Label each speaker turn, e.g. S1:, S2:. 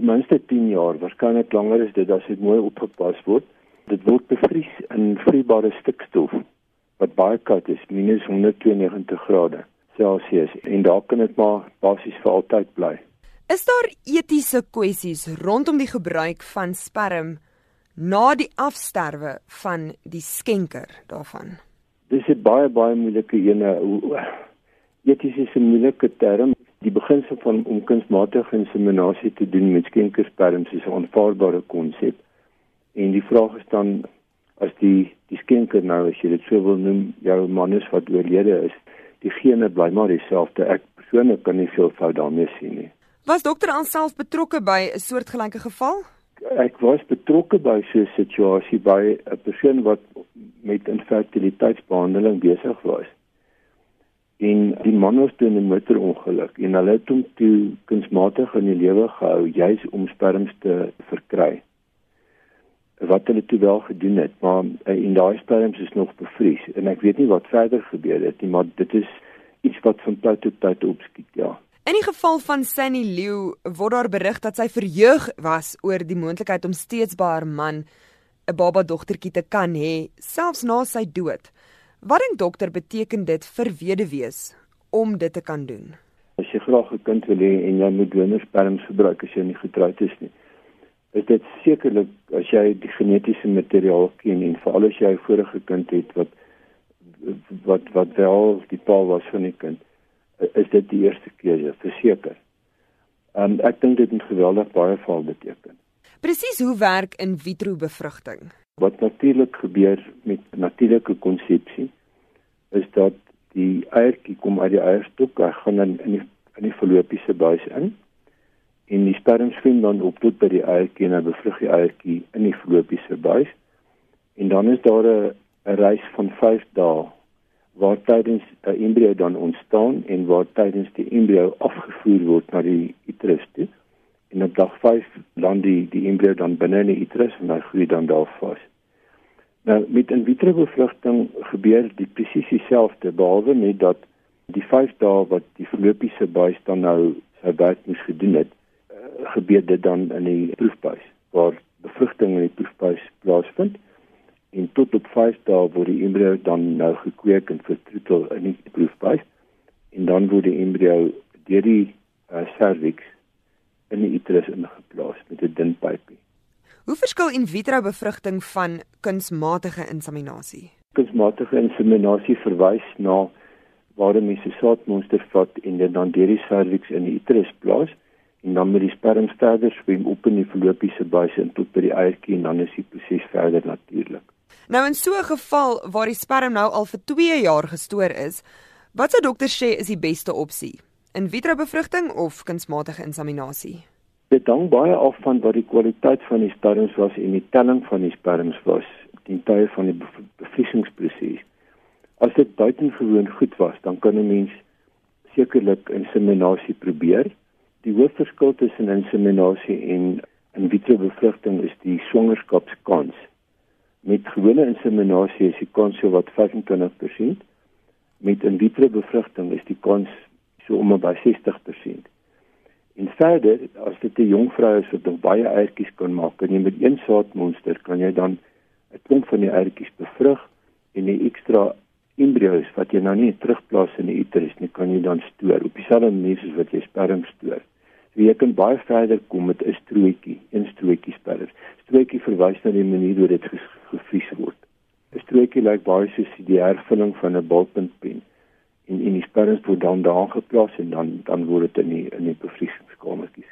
S1: ten minste 10 jaar, waarskynlik langer is dit as dit mooi opgepas word. Dit word bevries in vloeibare stikstof wat baie koud is, minus 192 grade Celsius en daar kan dit maar basies vir altyd bly.
S2: Is daar etiese kwessies rondom die gebruik van sperm na die afsterwe van die skenker daarvan?
S1: Dis 'n baie baie moeilike ene. Eties is 'n moeilike term. Die beginsel van om kunsmatige inseminasie te doen met skenkersperms is 'n aanvaarbare konsep. En die vraag is dan as die die skenker nou as jy dit so wil noem, jou man is wat oorlede is, die gene bly maar dieselfde. Ek persoonlik kan nie veel fout daarmee sien nie.
S2: Was dokter alself betrokke by 'n soortgelyke geval?
S1: Ek was betrokke by so 'n situasie by 'n persoon wat met infertiliteitsbehandeling besig was. En die man was toe in 'n motorongeluk en hulle het hom toe kunsmatig in die lewe gehou juis om sperms te verkry. Wat hulle toe wel gedoen het, maar in daai sperms is nog bevries en ek weet nie wat verder gebeur het nie, maar dit is iets wat van tyd tot tyd opskiet, ja.
S2: In die geval van Sunny Liu word daar berig dat sy verheug was oor die moontlikheid om steeds by haar man 'n baba dogtertjie te kan hê selfs na sy dood. Wat dink dokter beteken dit vir weduwees om dit te kan doen?
S1: As jy graag 'n kind wil hê en jy moet donorsperms gebruik as jy nie getroud is nie. Is dit sekerlik as jy die genetiese materiaal ken en veral as jy 'n vorige kind het wat wat wat wel die pa was van die kind is dit die eerste keuse verseker. En um, ek dink dit het geweldig baie val beteken.
S2: Presies hoe werk in vitro bevrugting?
S1: Wat natuurlik gebeur met natuurlike konsepsie is dat die eiertjie kom uit die eierstok, hy gaan in in die in die fallopiese buis in en die sperm swem dan op tot by die eiertjie en hy bevrug die eiertjie in die fallopiese buis. En dan is daar 'n 'n reis van 5 dae waar tydens 'n embrio dan ontstaan en waar tydens die embrio afgevoer word na die uterus toe. En op dag 5 land die die embrio dan binne in die uterus en hy groei dan daar vas. Nou met in vitro bevrugting gebeur die presies dieselfde behalwe net dat die 5 dae wat die fallopiese buis dan nou sy werk moes gedoen het, uh, gebeur dit dan in die proefbuis waar bevrugting in die proefbuis plaasvind en tot op 5 dae word die embrio dan nou gekweek en vertroetel in die proefbuis en dan word die embrio deur die uh, cervix in die uterus ingeplaas met 'n dun pypie.
S2: Hoe verskil in vitro bevrugting van kunsmatige inseminasie?
S1: Kunsmatige inseminasie verwys na waar 'n mens 'n saadmonster vat en dit dan deur die cervix in die uterus plaas en dan met die sperm verder swem op in die fallopiese buis en tot by die eiertjie en dan is die proses verder natuurlik.
S2: Nou in so 'n geval waar die sperm nou al vir 2 jaar gestoor is, wat sou dokter sê is die beste opsie? In vitro bevrugting of kunsmatige inseminasie?
S1: Dit hang baie af van wat die kwaliteit van die sperms was en die telling van die sperms was ten tye van die bevriesingsproses. As dit buitengewoon goed was, dan kan 'n mens sekerlik inseminasie probeer. Die hoofverskil tussen inseminasie en in vitro bevrugting is die swangerskapskans met gewone inseminasie is die kans so wat 25%. Met in vitro bevrugting is die kans so om by 60%. Verder, as dit 'n jong vrou is wat nog baie eiertjies kan maak, kan jy met een saadmonster kan jy dan 'n klomp van die eiertjies bevrug en die ekstra embrio's wat jy nou nie terugplaas in die uterus nie, kan jy dan stoor op dieselfde manier soos wat jy sperm stoor. So jy kan baie verder kom met 'n strootjie, een strootjie sperre. Strootjie verwys na die manier hoe dit gevries word. 'n Strootjie lyk baie soos die hervulling van 'n balpuntpen. En en die sperre word dan daar geplaas en dan dan word dit in die in die bevriesingskamertjies